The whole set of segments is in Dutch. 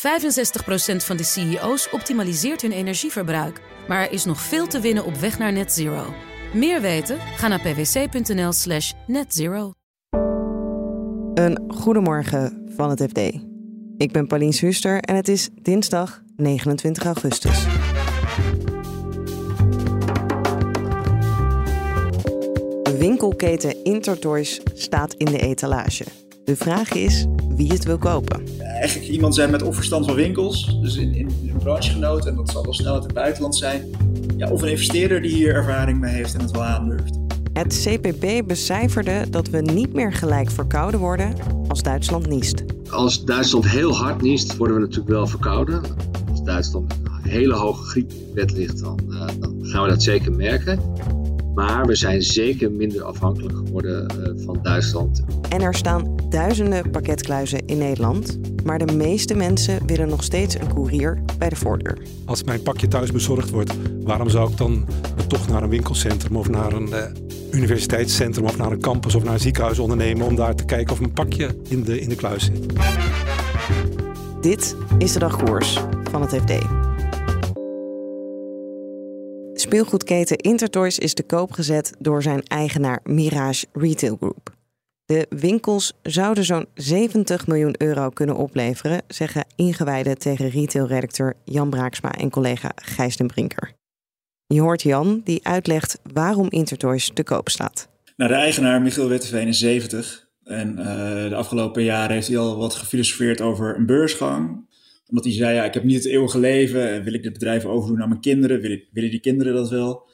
65% van de CEO's optimaliseert hun energieverbruik. Maar er is nog veel te winnen op weg naar net zero. Meer weten? Ga naar pwc.nl slash netzero. Een goedemorgen van het FD. Ik ben Paulien Huster en het is dinsdag 29 augustus. Winkelketen Intertoys staat in de etalage. De vraag is wie het wil kopen. Eigenlijk iemand zijn met of verstand van winkels, dus in, in een branchegenoot, en dat zal wel snel uit het buitenland zijn. Ja, of een investeerder die hier ervaring mee heeft en het wel aandurft. Het CPB becijferde dat we niet meer gelijk verkouden worden als Duitsland niest. Als Duitsland heel hard niest, worden we natuurlijk wel verkouden. Als Duitsland met een hele hoge griep in bed ligt, dan, uh, dan gaan we dat zeker merken. Maar we zijn zeker minder afhankelijk geworden uh, van Duitsland. En er staan duizenden pakketkluizen in Nederland. Maar de meeste mensen willen nog steeds een koerier bij de voordeur. Als mijn pakje thuis bezorgd wordt, waarom zou ik dan toch naar een winkelcentrum of naar een uh, universiteitscentrum of naar een campus of naar een ziekenhuis ondernemen om daar te kijken of een pakje in de, in de kluis zit? Dit is de dagkoers van het FD. Speelgoedketen Intertoys is te koop gezet door zijn eigenaar Mirage Retail Group. De winkels zouden zo'n 70 miljoen euro kunnen opleveren, zeggen ingewijden tegen retailredacteur Jan Braaksma en collega Gijs den Brinker. Je hoort Jan die uitlegt waarom Intertoys te koop staat. Nou, de eigenaar Michiel Witteveen is 70 en uh, de afgelopen jaren heeft hij al wat gefilosofeerd over een beursgang. Omdat hij zei, ja, ik heb niet het eeuwige leven, wil ik dit bedrijf overdoen aan mijn kinderen, willen die kinderen dat wel?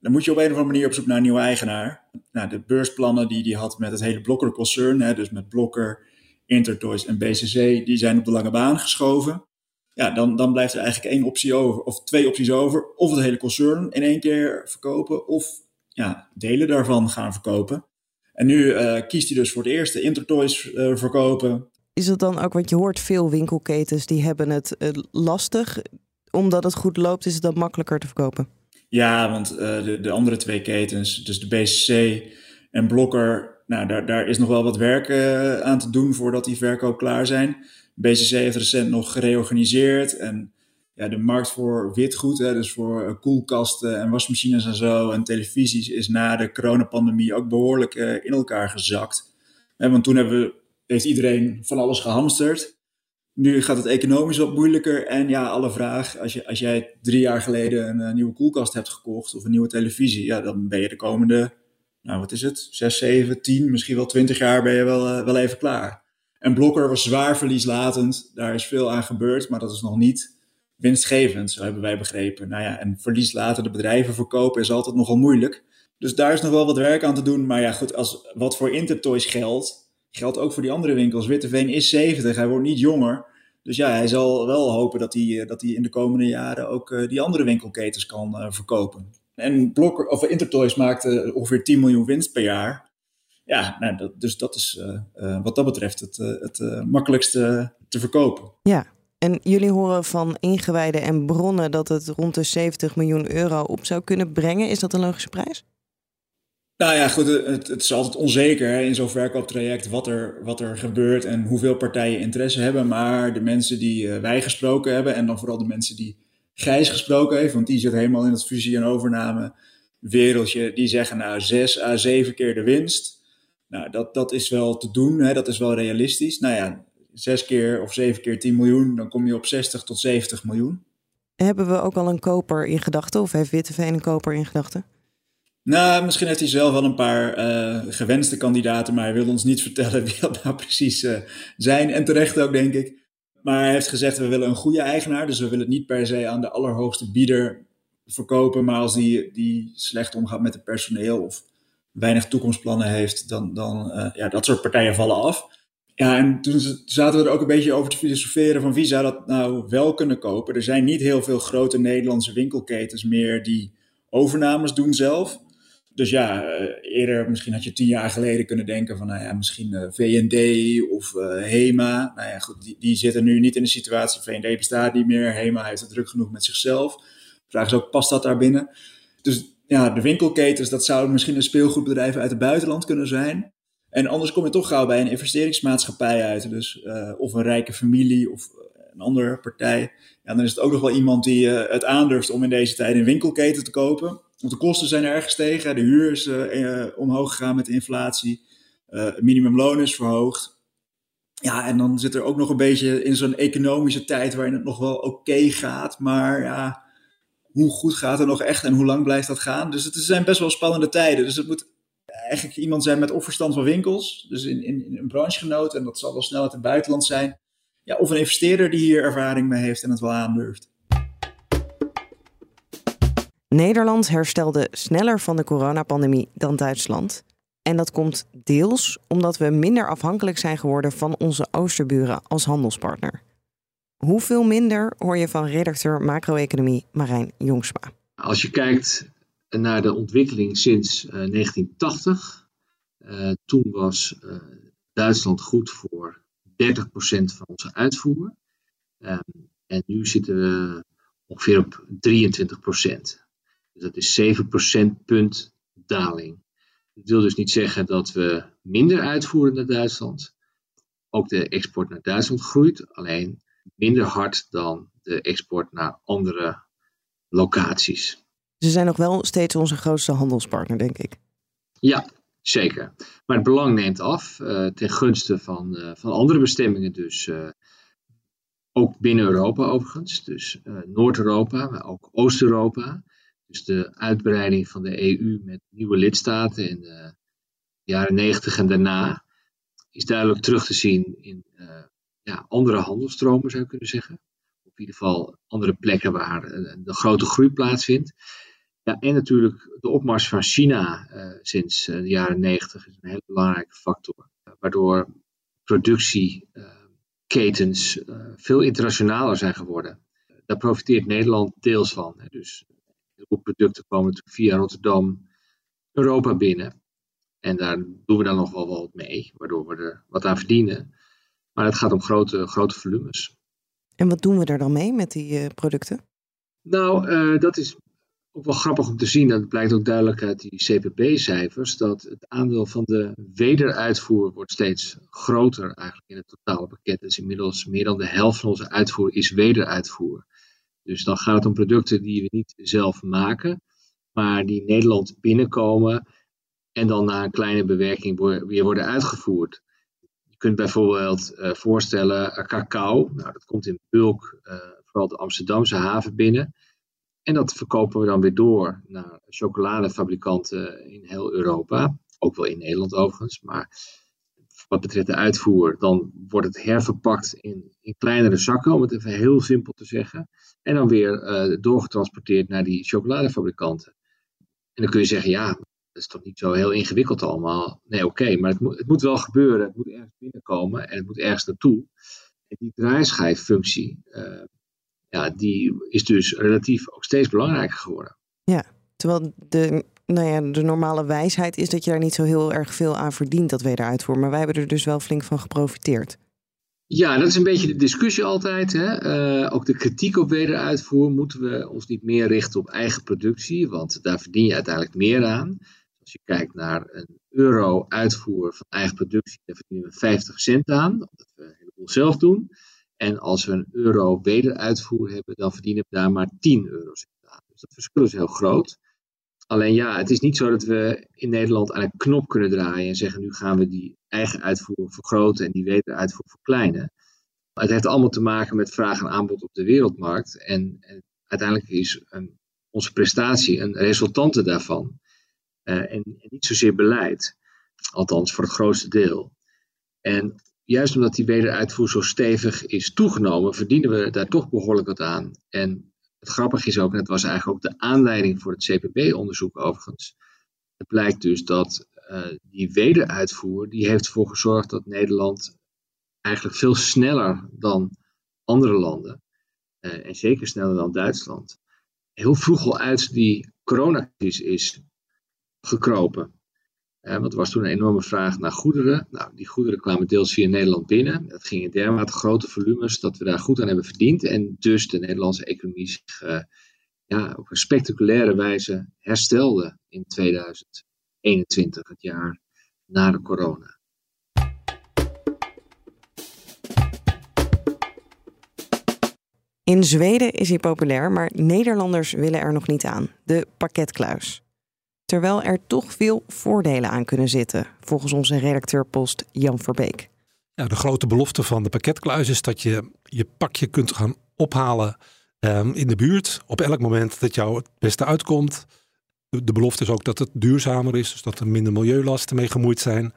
dan moet je op een of andere manier op zoek naar een nieuwe eigenaar. Nou, de beursplannen die hij had met het hele Blokker-concern, dus met Blokker, Intertoys en BCC, die zijn op de lange baan geschoven. Ja, dan, dan blijft er eigenlijk één optie over, of twee opties over. Of het hele concern in één keer verkopen, of ja, delen daarvan gaan verkopen. En nu uh, kiest hij dus voor het eerste Intertoys uh, verkopen. Is het dan ook wat je hoort? Veel winkelketens die hebben het uh, lastig. Omdat het goed loopt, is het dan makkelijker te verkopen? Ja, want uh, de, de andere twee ketens, dus de BCC en Blokker, nou, daar, daar is nog wel wat werk uh, aan te doen voordat die verkoop klaar zijn. BCC heeft recent nog gereorganiseerd en ja, de markt voor witgoed, hè, dus voor koelkasten en wasmachines en zo en televisies, is na de coronapandemie ook behoorlijk in elkaar gezakt. Want toen hebben we, heeft iedereen van alles gehamsterd. Nu gaat het economisch wat moeilijker. En ja, alle vraag, als, je, als jij drie jaar geleden een, een, nieuwe koelkast hebt gekocht of een nieuwe televisie, ja, dan ben je de komende, nou wat is het, zes, zeven, tien, misschien wel twintig jaar ben je wel, uh, wel even klaar. En Blokker was zwaar verlieslatend, daar is veel aan gebeurd, maar dat is nog niet winstgevend, zo hebben wij begrepen. Nou ja, en verlieslatende bedrijven verkopen is altijd nogal moeilijk. Dus daar is nog wel wat werk aan te doen. Maar ja, goed, als wat voor Intertoys geldt, geldt ook voor die andere winkels. Witteveen is 70, hij wordt niet jonger. Dus ja, hij zal wel hopen dat hij, dat hij in de komende jaren ook uh, die andere winkelketens kan uh, verkopen. En Blokker, of Intertoys maakte ongeveer 10 miljoen winst per jaar. Ja, nou, dat, dus dat is wat dat betreft het, het makkelijkste te verkopen. Ja, en jullie horen van ingewijden en bronnen dat het rond de 70 miljoen euro op zou kunnen brengen. Is dat een logische prijs? Nou ja, goed, het, het is altijd onzeker in zo'n verkooptraject wat er, wat er gebeurt en hoeveel partijen interesse hebben. Maar de mensen die uh, wij gesproken hebben en dan vooral de mensen die Gijs gesproken heeft, want die zit helemaal in het fusie- en overname wereldje, die zeggen nou zes à zeven keer de winst. Nou, dat, dat is wel te doen, hè, dat is wel realistisch. Nou ja, zes keer of zeven keer 10 miljoen, dan kom je op 60 tot 70 miljoen. Hebben we ook al een koper in gedachten of heeft Witteveen een koper in gedachten? Nou, misschien heeft hij zelf wel een paar uh, gewenste kandidaten, maar hij wil ons niet vertellen wie dat nou precies uh, zijn. En terecht ook, denk ik. Maar hij heeft gezegd, we willen een goede eigenaar, dus we willen het niet per se aan de allerhoogste bieder verkopen. Maar als die, die slecht omgaat met het personeel of weinig toekomstplannen heeft, dan, dan uh, ja, dat soort partijen vallen af. Ja, en toen zaten we er ook een beetje over te filosoferen van wie zou dat nou wel kunnen kopen. Er zijn niet heel veel grote Nederlandse winkelketens meer die overnames doen zelf. Dus ja, uh, eerder, misschien had je tien jaar geleden kunnen denken van, nou ja, misschien uh, VND of uh, HEMA. Nou ja, goed, die, die zitten nu niet in de situatie. VND bestaat niet meer. HEMA heeft het druk genoeg met zichzelf. De vraag is ook, past dat daar binnen? Dus ja, de winkelketens, dat zouden misschien een speelgoedbedrijf uit het buitenland kunnen zijn. En anders kom je toch gauw bij een investeringsmaatschappij uit. Dus of een rijke familie of een andere partij. Ja, dan is het ook nog wel iemand die het aandurft om in deze tijd een winkelketen te kopen. Want de kosten zijn erg gestegen. De huur is omhoog gegaan met de inflatie. het minimumloon is verhoogd. Ja, en dan zit er ook nog een beetje in zo'n economische tijd waarin het nog wel oké gaat. Maar ja, hoe goed gaat het nog echt en hoe lang blijft dat gaan? Dus het zijn best wel spannende tijden. Dus het moet eigenlijk iemand zijn met of verstand van winkels, dus in, in, in een branchegenoot, en dat zal wel snel uit het buitenland zijn. Ja, of een investeerder die hier ervaring mee heeft en het wel aandurft. Nederland herstelde sneller van de coronapandemie dan Duitsland. En dat komt deels omdat we minder afhankelijk zijn geworden van onze oosterburen als handelspartner. Hoeveel minder hoor je van redacteur macro-economie Marijn Jongsma? Als je kijkt naar de ontwikkeling sinds 1980, uh, eh, toen was uh, Duitsland goed voor 30% van onze uitvoer. Um, en nu zitten we ongeveer op 23%. Dus dat is 7 procentpunt daling. Dat wil dus niet zeggen dat we minder uitvoeren naar Duitsland. Ook de export naar Duitsland groeit, alleen minder hard dan de export naar andere locaties. Ze zijn nog wel steeds onze grootste handelspartner, denk ik. Ja, zeker. Maar het belang neemt af uh, ten gunste van, uh, van andere bestemmingen. Dus uh, ook binnen Europa overigens. Dus Noord-Europa, maar ook Oost-Europa. Dus de uitbreiding van de EU met nieuwe lidstaten in de jaren 90 en daarna is duidelijk terug te zien in ja, andere handelstromen, zou je kunnen zeggen. In ieder geval andere plekken waar de grote groei plaatsvindt. Ja, en natuurlijk de opmars van China uh, sinds de jaren 90 is een hele belangrijke factor. Waardoor productieketens veel internationaler zijn geworden. Daar profiteert Nederland deels van. Hè. Dus veel producten komen natuurlijk via Rotterdam Europa binnen. En daar doen we dan nog wel wat mee, waardoor we er wat aan verdienen. Maar het gaat om grote, grote volumes. En wat doen we er dan mee met die producten? Nou, dat is ook wel grappig om te zien, dat blijkt ook duidelijk uit die CPB-cijfers, dat het aandeel van de wederuitvoer wordt steeds groter eigenlijk in het totale pakket. Dus inmiddels meer dan de helft van onze uitvoer is wederuitvoer. Dus dan gaat het om producten die we niet zelf maken, maar die Nederland binnenkomen en dan na een kleine bewerking weer worden uitgevoerd. Je kunt bijvoorbeeld uh, voorstellen uh, cacao, nou, dat komt in bulk, uh, vooral de Amsterdamse haven binnen. En dat verkopen we dan weer door naar chocoladefabrikanten in heel Europa. Ook wel in Nederland overigens. Maar wat betreft de uitvoer, dan wordt het herverpakt in, in kleinere zakken, om het even heel simpel te zeggen. En dan weer uh, doorgetransporteerd naar die chocoladefabrikanten. En dan kun je zeggen, ja, dat is toch niet zo heel ingewikkeld allemaal. Nee, oké, maar het moet, het moet wel gebeuren. Het moet ergens binnenkomen en het moet ergens naartoe. En die draaischijffunctie, uh, ja, die is dus relatief ook steeds belangrijker geworden. Ja, terwijl de, nou ja, de normale wijsheid is dat je daar niet zo heel erg veel aan verdient, dat wederuitvoer. Maar wij hebben er dus wel flink van geprofiteerd. Ja, dat is een beetje de discussie altijd. Hè? Uh, ook de kritiek op wederuitvoer. Moeten we ons niet meer richten op eigen productie? Want daar verdien je uiteindelijk meer aan. Als je kijkt naar een euro uitvoer van eigen productie, daar verdienen we 50 cent aan. Omdat we een heleboel zelf doen. En als we een euro wederuitvoer hebben, dan verdienen we daar maar 10 euro aan. Dus dat verschil is heel groot. Alleen ja, het is niet zo dat we in Nederland aan een knop kunnen draaien en zeggen nu gaan we die eigen uitvoer vergroten en die wederuitvoer verkleinen. Het heeft allemaal te maken met vraag en aanbod op de wereldmarkt. En, uiteindelijk is onze prestatie een resultante daarvan. Uh, en, en, niet zozeer beleid. Althans, voor het grootste deel. En juist omdat die wederuitvoer zo stevig is toegenomen, verdienen we daar toch behoorlijk wat aan. En het grappige is ook, en het was eigenlijk ook de aanleiding voor het CPB-onderzoek overigens. Het blijkt dus dat uh, die wederuitvoer, die heeft ervoor gezorgd dat Nederland eigenlijk veel sneller dan andere landen, uh, en zeker sneller dan Duitsland, heel vroeg al uit die coronacrisis is gekropen want er was toen een enorme vraag naar goederen. Nou, die goederen kwamen deels via Nederland binnen. Dat ging in dermate grote volumes dat we daar goed aan hebben verdiend. En dus de Nederlandse economie zich uh, ja, op een spectaculaire wijze herstelde in 2021, het jaar na de corona. In Zweden is hij populair, maar Nederlanders willen er nog niet aan. De pakketkluis. Terwijl er toch veel voordelen aan kunnen zitten, volgens onze redacteur-post Jan Verbeek. Ja, de grote belofte van de pakketkluis is dat je je pakje kunt gaan ophalen um, in de buurt. Op elk moment dat jou het beste uitkomt. De, de belofte is ook dat het duurzamer is, dus dat er minder milieulasten mee gemoeid zijn.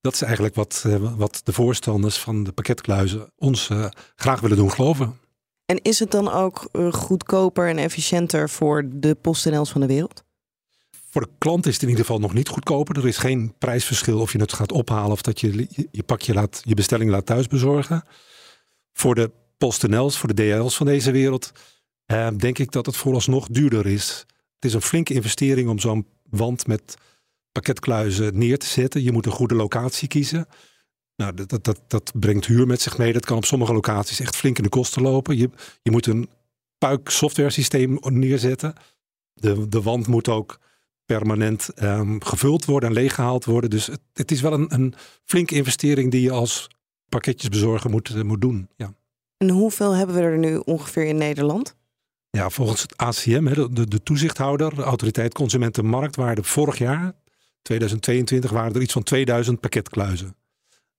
Dat is eigenlijk wat, uh, wat de voorstanders van de pakketkluizen ons uh, graag willen doen geloven. En is het dan ook uh, goedkoper en efficiënter voor de PostNL's van de wereld? Voor de klant is het in ieder geval nog niet goedkoper. Er is geen prijsverschil of je het gaat ophalen of dat je je, pakje laat, je bestelling laat thuis bezorgen. Voor de PostNL's, voor de DHL's van deze wereld, eh, denk ik dat het vooralsnog duurder is. Het is een flinke investering om zo'n wand met pakketkluizen neer te zetten. Je moet een goede locatie kiezen. Nou, dat, dat, dat, dat brengt huur met zich mee. Dat kan op sommige locaties echt flink in de kosten lopen. Je, je moet een puik software systeem neerzetten. De, de wand moet ook permanent um, gevuld worden en leeggehaald worden. Dus het, het is wel een, een, flinke investering die je als pakketjesbezorger moet, uh, moet doen. Ja. En hoeveel hebben we er nu ongeveer in Nederland? Ja, volgens het ACM, de, de toezichthouder, de Autoriteit Consumentenmarkt, waren er vorig jaar, 2022, waren er iets van 2000 pakketkluizen.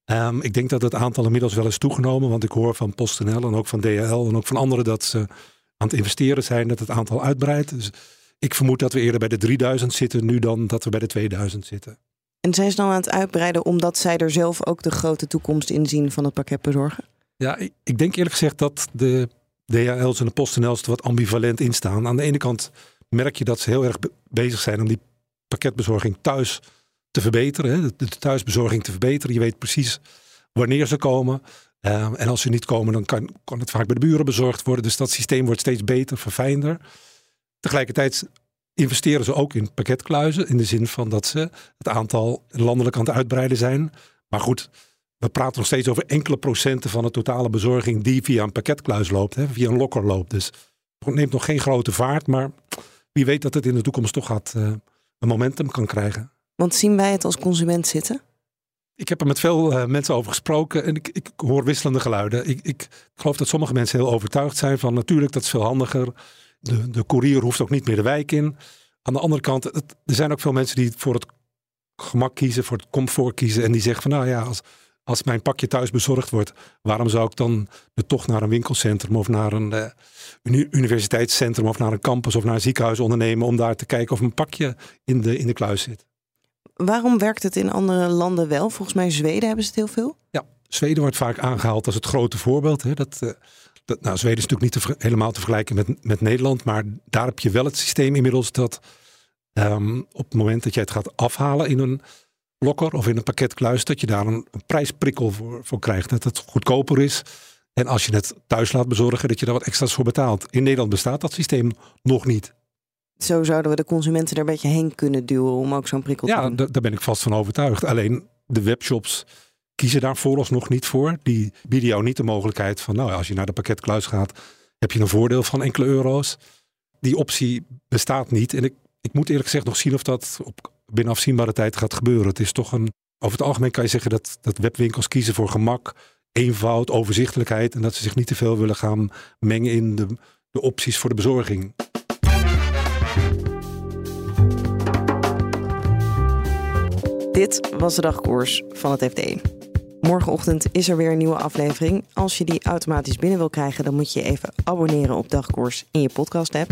Um, ik denk dat het aantal inmiddels wel is toegenomen, want ik hoor van PostNL en ook van DHL en ook van anderen dat ze aan het investeren zijn, dat het aantal uitbreidt. Dus ik vermoed dat we eerder bij de 3000 zitten nu dan dat we bij de 2000 zitten. En zijn ze dan aan het uitbreiden omdat zij er zelf ook de grote toekomst in zien van het pakket bezorgen? Ja, ik, ik denk eerlijk gezegd dat de DHL's en de PostNL's er wat ambivalent in staan. Aan de ene kant merk je dat ze heel erg bezig zijn om die pakketbezorging thuis te verbeteren. Hè? De, thuisbezorging te verbeteren. Je weet precies wanneer ze komen. Uh, en als ze niet komen, dan kan, kan het vaak bij de buren bezorgd worden. Dus dat systeem wordt steeds beter, verfijnder. Tegelijkertijd investeren ze ook in pakketkluizen. In de zin van dat ze het aantal landelijk aan het uitbreiden zijn. Maar goed, we praten nog steeds over enkele procenten van de totale bezorging die via een pakketkluis loopt, hè, via een lokker loopt. Dus het neemt nog geen grote vaart, maar wie weet dat het in de toekomst toch gaat, uh, een momentum kan krijgen. Want zien wij het als consument zitten? Ik heb er met veel uh, mensen over gesproken en ik, ik hoor wisselende geluiden. Ik, ik, geloof dat sommige mensen heel overtuigd zijn van natuurlijk, dat is veel handiger. De, de courier hoeft ook niet meer de wijk in. Aan de andere kant, het, er zijn ook veel mensen die voor het gemak kiezen, voor het comfort kiezen. En die zeggen van nou ja, als, als mijn pakje thuis bezorgd wordt, waarom zou ik dan er toch naar een winkelcentrum of naar een uh, universiteitscentrum of naar een campus of naar een ziekenhuis ondernemen om daar te kijken of mijn pakje in de, in de kluis zit? Waarom werkt het in andere landen wel? Volgens mij Zweden hebben ze het heel veel. Ja, Zweden wordt vaak aangehaald als het grote voorbeeld. Hè. Dat, uh, dat, nou, Zweden is natuurlijk niet te, helemaal te vergelijken met, met Nederland, maar daar heb je wel het systeem inmiddels dat um, op het moment dat jij het gaat afhalen in een lokker of in een pakketkluis, dat je daar een, een prijsprikkel voor, voor krijgt. Dat het goedkoper is. En als je het thuis laat bezorgen, dat je daar wat extra's voor betaalt. In Nederland bestaat dat systeem nog niet. Zo zouden we de consumenten er een beetje heen kunnen duwen om ook zo'n prikkel te. Ja, daar ben ik vast van overtuigd. Alleen de webshops kiezen daar vooralsnog niet voor. Die bieden jou niet de mogelijkheid van, nou, als je naar de pakketkluis gaat, heb je een voordeel van enkele euro's. Die optie bestaat niet. En ik, ik moet eerlijk gezegd nog zien of dat op binnen afzienbare tijd gaat gebeuren. Het is toch een, over het algemeen kan je zeggen dat, dat webwinkels kiezen voor gemak, eenvoud, overzichtelijkheid. En dat ze zich niet te veel willen gaan mengen in de, de opties voor de bezorging. Dit was de dagkoers van het FD. Morgenochtend is er weer een nieuwe aflevering. Als je die automatisch binnen wil krijgen, dan moet je even abonneren op Dagkoers in je podcast-app.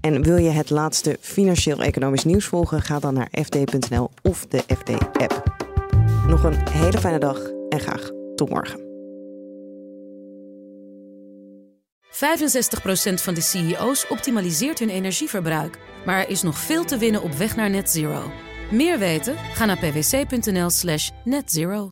En wil je het laatste financieel-economisch nieuws volgen? Ga dan naar fd.nl of de FD-app. Nog een hele fijne dag en graag tot morgen. 65% van de CEO's optimaliseert hun energieverbruik. Maar er is nog veel te winnen op weg naar net zero. Meer weten? Ga naar pwc.nl/slash netzero.